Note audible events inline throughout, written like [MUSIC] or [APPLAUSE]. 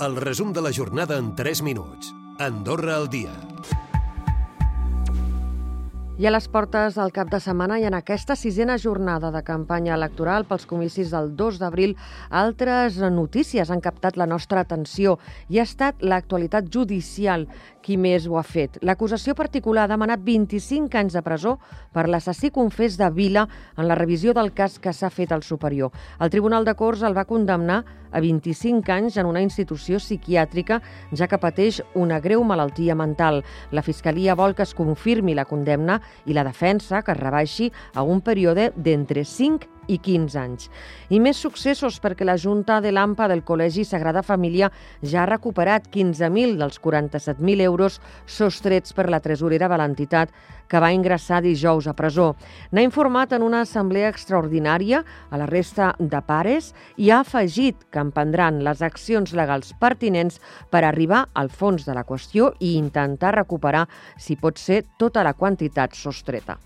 El resum de la jornada en 3 minuts. Andorra al dia. I a les portes del cap de setmana i en aquesta sisena jornada de campanya electoral pels comicis del 2 d'abril, altres notícies han captat la nostra atenció i ha estat l'actualitat judicial qui més ho ha fet. L'acusació particular ha demanat 25 anys de presó per l'assassí confés de Vila en la revisió del cas que s'ha fet al superior. El Tribunal de Corts el va condemnar a 25 anys en una institució psiquiàtrica, ja que pateix una greu malaltia mental. La Fiscalia vol que es confirmi la condemna i la defensa que es rebaixi a un període d'entre 5 i 15 anys. I més successos perquè la Junta de l'AMPA del Col·legi Sagrada Família ja ha recuperat 15.000 dels 47.000 euros sostrets per la tresorera de l'entitat que va ingressar dijous a presó. N'ha informat en una assemblea extraordinària a la resta de pares i ha afegit que emprendran les accions legals pertinents per arribar al fons de la qüestió i intentar recuperar, si pot ser, tota la quantitat sostreta.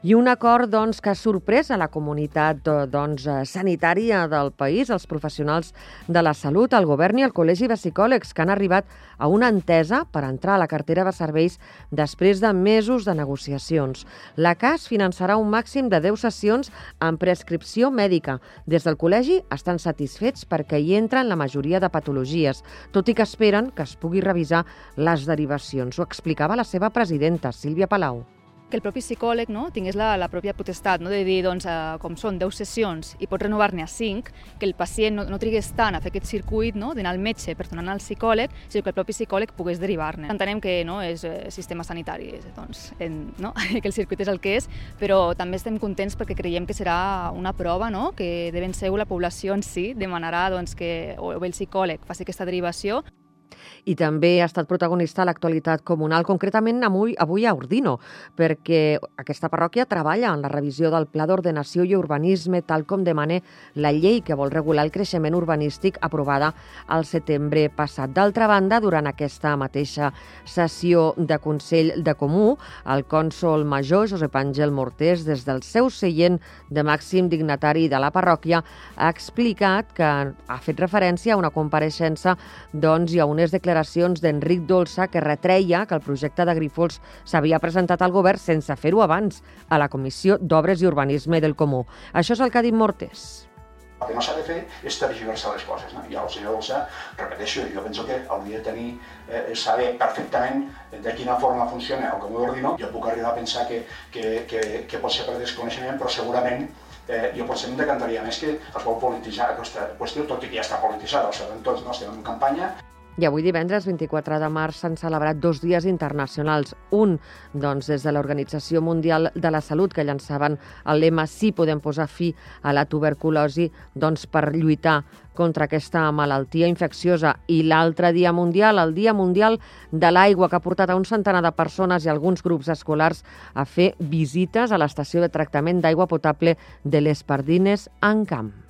I un acord doncs, que ha sorprès a la comunitat doncs, sanitària del país, els professionals de la salut, el govern i el Col·legi de Psicòlegs, que han arribat a una entesa per entrar a la cartera de serveis després de mesos de negociacions. La CAS finançarà un màxim de 10 sessions amb prescripció mèdica. Des del col·legi estan satisfets perquè hi entren la majoria de patologies, tot i que esperen que es pugui revisar les derivacions. Ho explicava la seva presidenta, Sílvia Palau que el propi psicòleg no, tingués la, la pròpia potestat no, de dir, doncs, eh, com són 10 sessions i pot renovar-ne a 5, que el pacient no, no trigués tant a fer aquest circuit no, d'anar al metge per tornar al psicòleg, sinó que el propi psicòleg pogués derivar-ne. Entenem que no, és eh, sistema sanitari, doncs, en, no, [LAUGHS] que el circuit és el que és, però també estem contents perquè creiem que serà una prova no, que de ben segur la població en si demanarà doncs, que o el psicòleg faci aquesta derivació i també ha estat protagonista a l'actualitat comunal, concretament avui, avui a Ordino, perquè aquesta parròquia treballa en la revisió del Pla d'Ordenació i Urbanisme, tal com demana la llei que vol regular el creixement urbanístic aprovada al setembre passat. D'altra banda, durant aquesta mateixa sessió de Consell de Comú, el cònsol major Josep Àngel Mortés, des del seu seient de màxim dignatari de la parròquia, ha explicat que ha fet referència a una compareixença doncs, i a unes declaracions d'Enric Dolça que retreia que el projecte de Grifols s'havia presentat al govern sense fer-ho abans a la Comissió d'Obres i Urbanisme del Comú. Això és el que ha dit Mortés. El que no s'ha de fer és tergiversar les coses. No? I el senyor Dolça, repeteixo, jo penso que hauria de tenir, eh, saber perfectament de quina forma funciona el Comú d'Ordino. Jo puc arribar a pensar que, que, que, que pot ser per desconeixement, però segurament eh, jo potser em decantaria més que es vol polititzar aquesta qüestió, tot i que ja està polititzada, ho sabem tots, no? estem en campanya, i avui divendres 24 de març s'han celebrat dos dies internacionals. Un, doncs, des de l'Organització Mundial de la Salut, que llançaven el lema «Sí podem posar fi a la tuberculosi», doncs per lluitar contra aquesta malaltia infecciosa. I l'altre dia mundial, el Dia Mundial de l'Aigua, que ha portat a un centenar de persones i alguns grups escolars a fer visites a l'estació de tractament d'aigua potable de les Pardines en Camp.